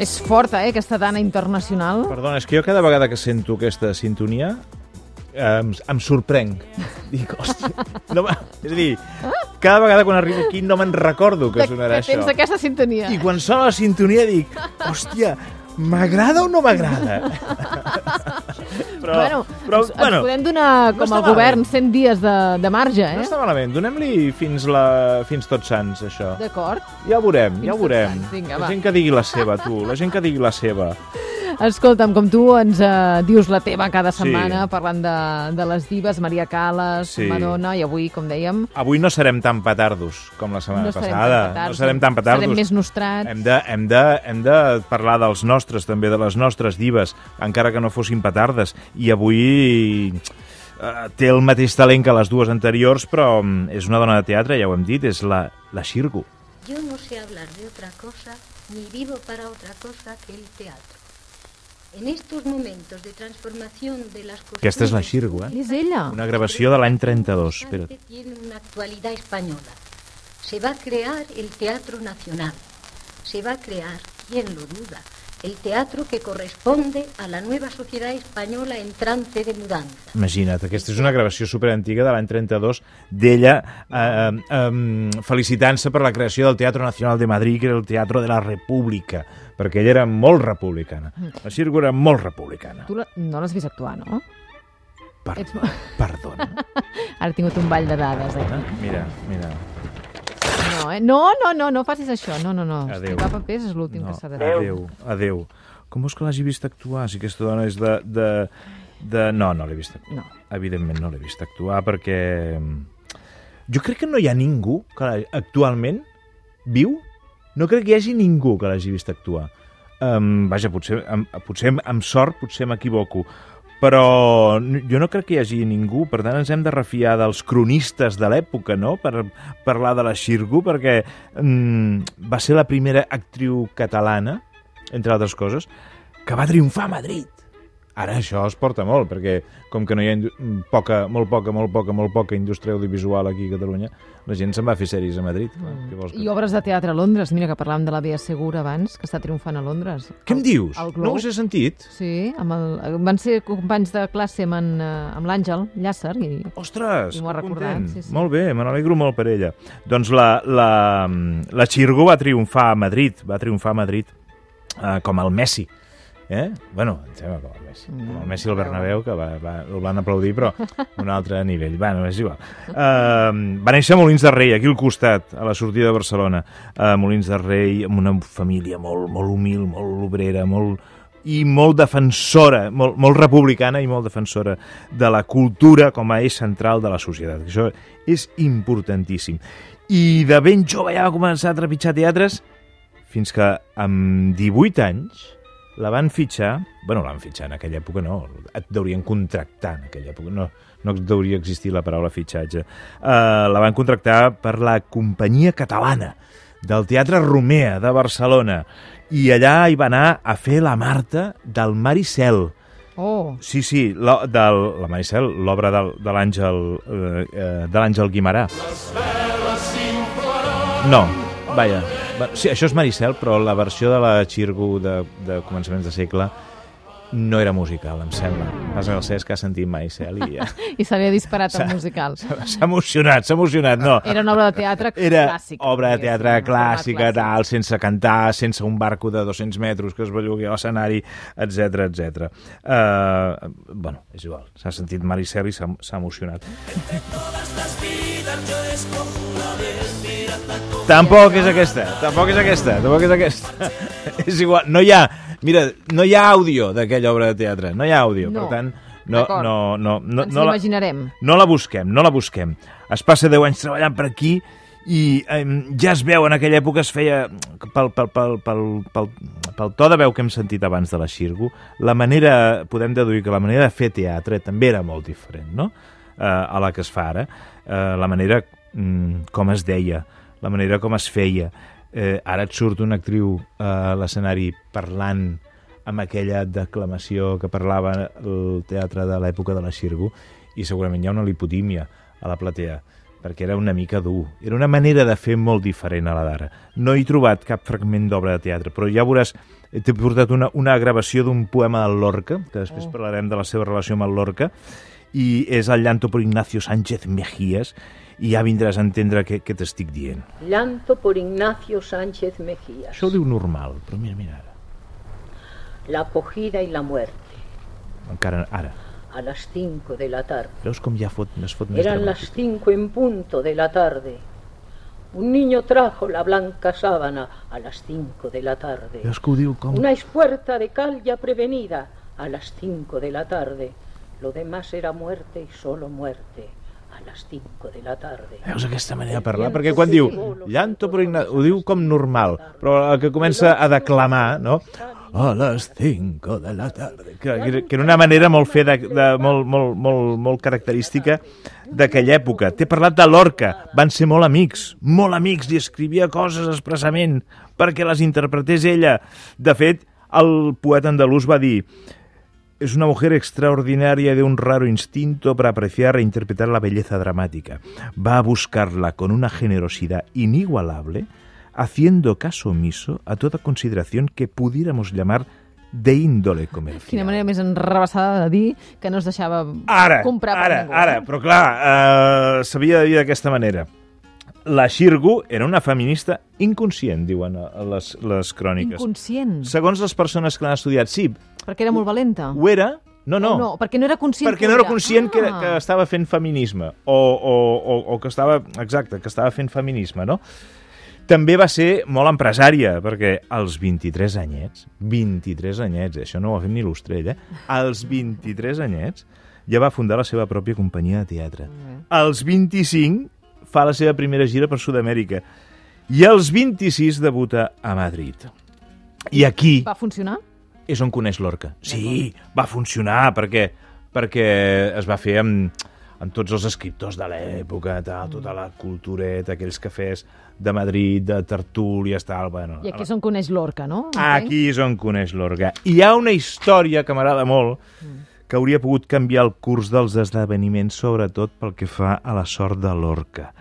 És forta, eh, aquesta dana internacional. Perdona, és que jo cada vegada que sento aquesta sintonia em, em sorprenc. Dic, hòstia, no, és a dir, cada vegada quan arribo aquí no me'n recordo que sonarà que tens això. aquesta sintonia. I quan sona la sintonia dic, hòstia, m'agrada o no m'agrada? però, bueno, però, ens, ens podem donar no com a està govern malament. 100 dies de, de marge, No eh? està malament, donem-li fins, la, fins tots sants, això. D'acord. Ja ho veurem, Fins ja ho veurem. Vinga, la gent que digui la seva, tu, la gent que digui la seva. Escolta'm, com tu ens eh, dius la teva cada Sí. setmana parlant de, de les divas, Maria Calas, Sí. Madonna, i avui, com dèiem, Avui no serem tan petardos com la setmana no serem passada. tan petards, no serem tan petardos. Serem més nostrats. Hem de, hem, de, hem de parlar dels nostres, també, de les nostres divas, encara que no fossin petardes. I avui eh, té el mateix talent que les dues anteriors, però mm, és una dona de teatre, ja ho hem dit, és la, la Xirgo. Yo no sé hablar de otra cosa, ni vivo para otra cosa que el teatro. Aquesta és la Xirgo, eh? És ella. Una gravació de l'any 32. Espera. Espera't. Tiene una actualidad española. Se va a crear el Teatro Nacional. Se va a crear, ¿quién lo duda? El teatro que corresponde a la nueva sociedad española entrante de mudanza. Imagina't, aquesta és una gravació superantiga de l'any 32 d'ella eh, eh, felicitant-se per la creació del Teatro Nacional de Madrid, que era el Teatro de la República, perquè ella era molt republicana. La Xirgo era molt republicana. Tu la, no l'has vist actuar, no? Per, Ets- perdona. Ara he tingut un ball de dades aquí. Mira, mira. No, eh? no, no, no, no facis això. No, no, no. Adéu. Esquivar papers és l'últim No, que s'ha de fer. adéu, adéu. Com vols que l'hagi vist actuar? Si aquesta dona és de... de, de... No, no l'he vist actuar. No. Evidentment no l'he vist actuar perquè... mm, Jo crec que no hi ha ningú que actualment viu, no crec que hi hagi ningú que l'hagi vist actuar. Um, vaja, potser, amb, potser amb, amb sort potser m'equivoco, però jo no crec que hi hagi ningú, per tant ens hem de refiar dels cronistes de l'època, no?, per parlar de la Xirgu, perquè mm, va ser la primera actriu catalana, entre altres coses, que va triomfar a Madrid. Ara això es porta molt, perquè com que no hi ha poca, molt poca, molt poca, molt poca indústria audiovisual aquí a Catalunya, la gent se'n va a fer sèries a Madrid. Clar, què vols que... I obres de teatre a Londres. Mira, que parlàvem de la Bea Segura abans, que està triomfant a Londres. Què em dius? El No us he sentit? Sí, amb el, van ser companys de classe amb, en, eh, amb l'Àngel Llàcer i Ostres, I que recordat, content. sí, sí. Molt bé, me n'alegro molt per ella. Doncs la, la, la Xirgo va triomfar a Madrid, va triomfar a Madrid eh, com el Messi. Eh? Bueno, em sembla com el Messi. Com el Messi al Bernabéu, que va, va, el van aplaudir, però un altre nivell. Bueno, és igual. Uh, va néixer a Molins de Rei, aquí al costat, a la sortida de Barcelona. A Molins de Rei, amb una família molt, molt humil, molt obrera, molt, i molt defensora, molt, molt republicana i molt defensora de la cultura com a eix central de la societat. Això és importantíssim. I de ben jove ja va començar a trepitjar teatres fins que amb 18 anys la van fitxar, bueno, la van fitxar en aquella època no, et deurien contractar en aquella època, no, no deuria existir la paraula fitxatge. Uh, la van contractar per la companyia catalana del Teatre Romea de Barcelona i allà hi va anar a fer la Marta del Maricel. Oh, Sí, sí, la, del, la Maricel, l'obra del, de l'Àngel eh, eh, de l'Àngel Guimarà. No, vaja. Sí, això és Maricel, però la versió de la Xirgo de, de començaments de segle no era musical, em sembla. Que el Cesc ha sentit Maricel i ja i se li ha disparat el musical. s'ha emocionat, s'ha emocionat, no. Era una obra de teatre Era clàssica. obra de teatre clàssica, clàssic. tal, sense cantar, sense un barco de 200 metres que es bellugui a l'escenari, etc etc. Uh, bueno, és igual, s'ha sentit Maricel i s'ha s'ha emocionat. Tampoc és aquesta, tampoc és aquesta, tampoc és aquesta. és igual, no hi ha, mira, no hi ha àudio d'aquella obra de teatre, no hi ha àudio, No. per tant, no, no, no, no, Ens no, la, l'imaginarem. no la busquem, no la busquem. Es passa 10 anys treballant per aquí i eh, ja es veu, en aquella època es feia, pel, pel, pel, pel, pel, pel to de veu que hem sentit abans de la Xirgo, la manera, podem deduir que la manera de fer teatre també era molt diferent, no?, eh, a la que es fa ara. Eh, la manera mm, com es deia, la manera com es feia. Eh, ara et surt una actriu eh, a l'escenari parlant amb aquella declamació que parlava el teatre de l'època de la Xirgo i segurament hi ha una lipotímia a la platea perquè era una mica dur. Era una manera de fer molt diferent a la d'ara. No he trobat cap fragment d'obra de teatre, però ja veuràs, eh, t'he portat una, una gravació d'un poema del Lorca, que després Oh. parlarem de la seva relació amb el Lorca, i és el llanto por Ignacio Sánchez Mejías, i ja vindràs a entendre què, què t'estic dient. Llanto por Ignacio Sánchez Mejías. Això ho diu normal, però mira, mira ara. La acogida y la muerte. Encara ara. A las cinco de la tarde. Veus com ja fot, es fot més Eran dramàtic? las cinco en punto de la tarde. Un niño trajo la blanca sábana a las cinco de la tarde. Veus que ho diu com... Una espuerta de cal ya prevenida a las cinco de la tarde. Lo demás era muerte y solo muerte a las cinco de la tarde. Veus aquesta manera de parlar? Perquè quan diu llanto per Ignacio, ho diu com normal, però el que comença a declamar, no? A les 5 de la tarda. Que, que era- una manera molt fer de, de, molt, molt, molt, molt característica d'aquella època. T'he parlat de Lorca, van ser molt amics, molt amics, i escrivia coses expressament perquè les interpretés ella. De fet, el poeta andalús va dir Es una mujer extraordinaria de un raro instinto para apreciar e interpretar la belleza dramática. Va a buscarla con una generosidad inigualable, haciendo caso omiso a toda consideración que pudiéramos llamar de índole comercial. Quina manera més enrebaçada de dir que no es deixava Ara, comprar per ara, ningú. ara, eh? però clar, uh, s'havia de dir d'aquesta manera. La Xirgu era una feminista inconscient, diuen a les, les cròniques. Inconscient, Segons les persones que l'han estudiat, sí, perquè era molt valenta. ho era, no, no, no, perquè no era conscient perquè que no era conscient que, era- Ah. que estava fent feminisme o, o, o, o que estava, exacte, que estava fent feminisme, no? També va ser molt empresària, perquè als 23 anyets, 23 anyets, eh, això no ho ha fet ni l'Ostrell, eh? Als 23 anyets ja va fundar la seva pròpia companyia de teatre. Als 25 fa la seva primera gira per Sud-amèrica i als 26 debuta a Madrid. I aquí Va funcionar? és on coneix l'orca. Sí, va funcionar, perquè, perquè es va fer amb, amb tots els escriptors de l'època, tal, tota la cultureta, aquells cafès de Madrid, de tertúlies, tal, bueno... I aquí és on coneix l'orca, no? Entenc? Aquí és on coneix l'orga. Hi ha una història que m'agrada molt, que hauria pogut canviar el curs dels esdeveniments, sobretot pel que fa a la sort de l'orca.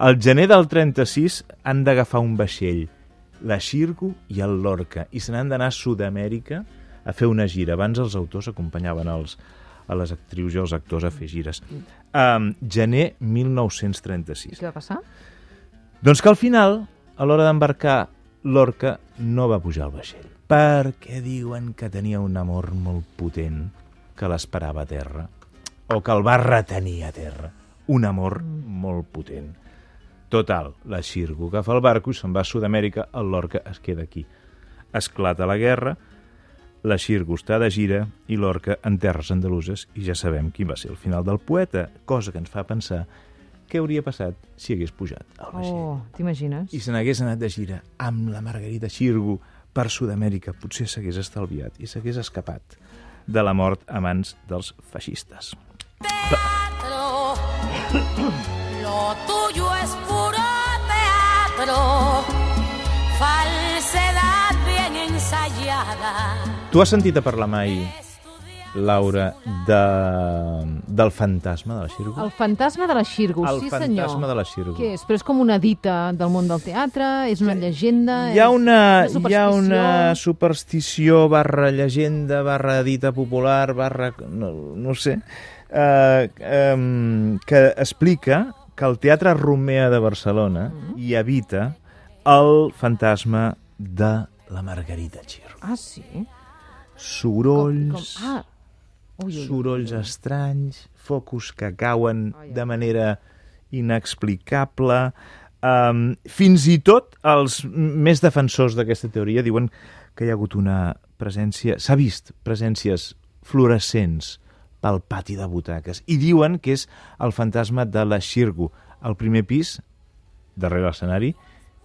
Al gener del 36 han d'agafar un vaixell, la Xirgu i el Lorca, i se n'han d'anar a Sud-amèrica a fer una gira. Abans els autors acompanyaven els, a les actrius i els actors a fer gires. Um, gener I 1936. què va passar? Doncs que al final, a l'hora d'embarcar, l'orca no va pujar al vaixell. Perquè diuen que tenia un amor molt potent que l'esperava a terra, o que el va retenir a terra. Un amor molt potent. Total, la Xirgo agafa el barco i se'n va a Sud-amèrica, el Lorca es queda aquí. Esclata la guerra, la Xirgo està de gira i l'Orca en terres andaluses i ja sabem quin va ser el final del poeta, cosa que ens fa pensar què hauria passat si hagués pujat al vaixell. Oh, t'imagines? I se n'hagués anat de gira amb la Margarita Xirgo per Sud-amèrica, potser s'hagués estalviat i s'hagués escapat de la mort a mans dels feixistes. teatro. Lo tuyo es puro teatro. Falsedad bien ensayada. Tu has sentit a parlar mai, Laura, de... del fantasma de la Xirgo? El fantasma de la Xirgo, El sí fantasma senyor. de la Xirgo. Què és? Però és com una dita del món del teatre? És una llegenda? Hi ha una, és hi ha una superstició? barra llegenda, barra dita popular, barra... no, no sé, eh, um, que explica que el Teatre Romea de Barcelona Mm-hmm. hi habita el fantasma de la Margarita Xirgo. Ah, sí? Sorolls, Com, com... Ah, ui, ui, ui. sorolls estranys, focus que cauen Ai, ai. de manera inexplicable. Um, fins i tot els més defensors d'aquesta teoria diuen que hi ha hagut una presència... S'ha vist presències fluorescents pel pati de butaques i diuen que és el fantasma de la Xirgo. Al primer pis, darrere l'escenari,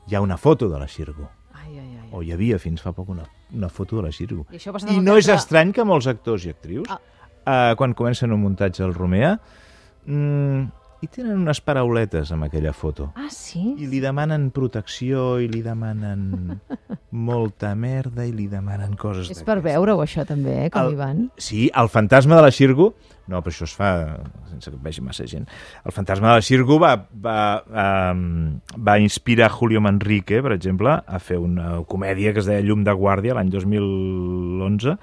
hi ha una foto de la Xirgo. Ai, ai, ai. O hi havia fins fa poc una, una foto de la Xirgo. I I no és estrany que molts actors i actrius, Ah. uh, quan comencen un muntatge al Romea, mm, i tenen unes parauletes amb aquella foto. Ah, sí? I li demanen protecció, i li demanen molta merda, i li demanen coses És per veure-ho, això, també, eh, com El- hi van. Sí, el fantasma de la Xirgu... No, però això es fa sense que vegi massa gent. El fantasma de la Xirgu va, va, um, va inspirar Julio Manrique, per exemple, a fer una comèdia que es deia Llum de Guàrdia l'any 2011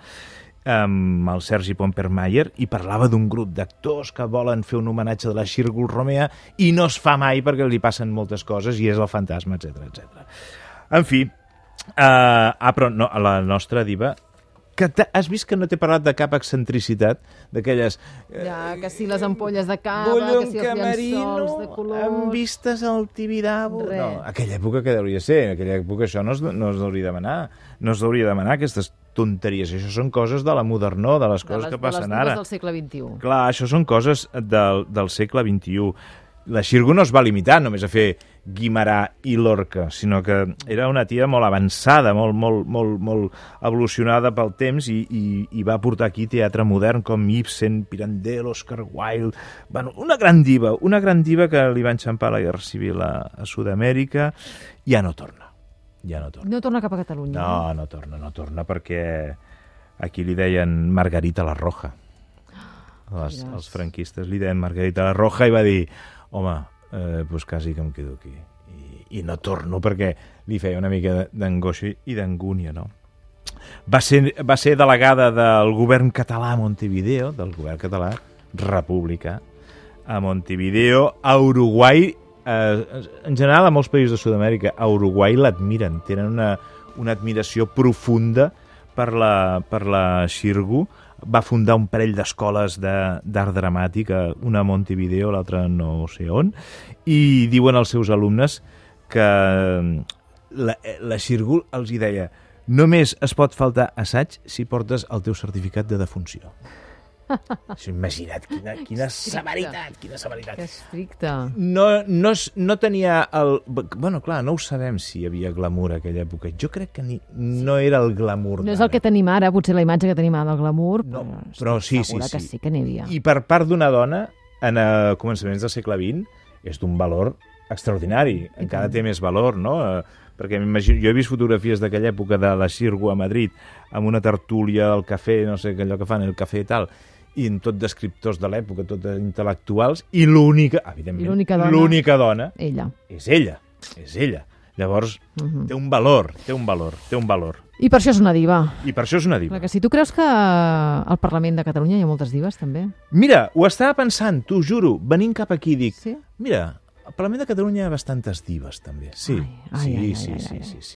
amb el Sergi Pompermayer i parlava d'un grup d'actors que volen fer un homenatge de la Xirgul Romea i no es fa mai perquè li passen moltes coses i és el fantasma, etc etc. En fi, uh, ah, però no, la nostra diva que has vist que no t'he parlat de cap excentricitat, d'aquelles... eh, Ja, que si les ampolles de cava, que si els llençols de colors... amb vistes al Tibidabo. Res. No, aquella època que deuria ser, aquella època això no es, no es hauria de demanar. No es hauria de demanar aquestes tonteries. Això són coses de la modernó, de les de coses les, que passen de les ara. del segle XXI. Clar, això són coses del, del segle XXI. La Xirgu no es va limitar només a fer Guimarà i Lorca, sinó que era una tia molt avançada, molt, molt, molt, molt evolucionada pel temps i, i, i va portar aquí teatre modern com Ibsen, Pirandello, Oscar Wilde... Bueno, una gran diva, una gran diva que li va enxampar la Guerra Civil a, a Sud-amèrica. Ja no torna, ja no torna. No torna cap a Catalunya. No, no torna, no torna, perquè aquí li deien Margarita la Roja. Les, els franquistes li deien Margarita la Roja i va dir, home, eh, pues quasi que em quedo aquí. I, I no torno perquè li feia una mica d'angoixa i d'angúnia, no? Va ser, va ser delegada del govern català a Montevideo, del govern català republicà, a Montevideo, a Uruguai, eh, en general a molts països de Sud-amèrica, a Uruguai l'admiren, tenen una, una admiració profunda per la, per la Xirgu, va fundar un parell d'escoles de- d'art dramàtic, eh, una a Montevideo, l'altra no sé on, i diuen als seus alumnes que la, la Xirgu els hi deia només es pot faltar assaig si portes el teu certificat de defunció. Això, imagina't, quina, quina severitat, quina severitat. Que estricte. No, no, no tenia el... Bueno, clar, no ho sabem si hi havia glamour a aquella època. Jo crec que ni, no era el glamour No és el que tenim ara, potser la imatge que tenim ara del glamour, No, però, però sí, segura sí, que sí. sí que n'hi havia. I per part d'una dona, en eh, començaments del segle XX, és d'un valor extraordinari. I Encara tant. té més valor, no? Eh, perquè m'imagino, jo he vist fotografies d'aquella època de la Xirgo a Madrid, amb una tertúlia al cafè, no sé, allò que fan, el cafè i tal, i en tot d'escriptors de l'època, tot intel·lectuals, i l'única, evidentment, l'única dona. dona Ella. és ella, és ella. Llavors, Mhm. té un valor, té un valor, té un valor. I per això és una diva. I per això és una diva. Clar que si tu creus que al Parlament de Catalunya hi ha moltes dives, també. Mira, ho estava pensant, t'ho juro, venint cap aquí dic, Sí? mira, al Parlament de Catalunya hi ha bastantes dives, també. Sí, Ai, ai, sí, ai, sí, ai, sí, ai, sí, sí,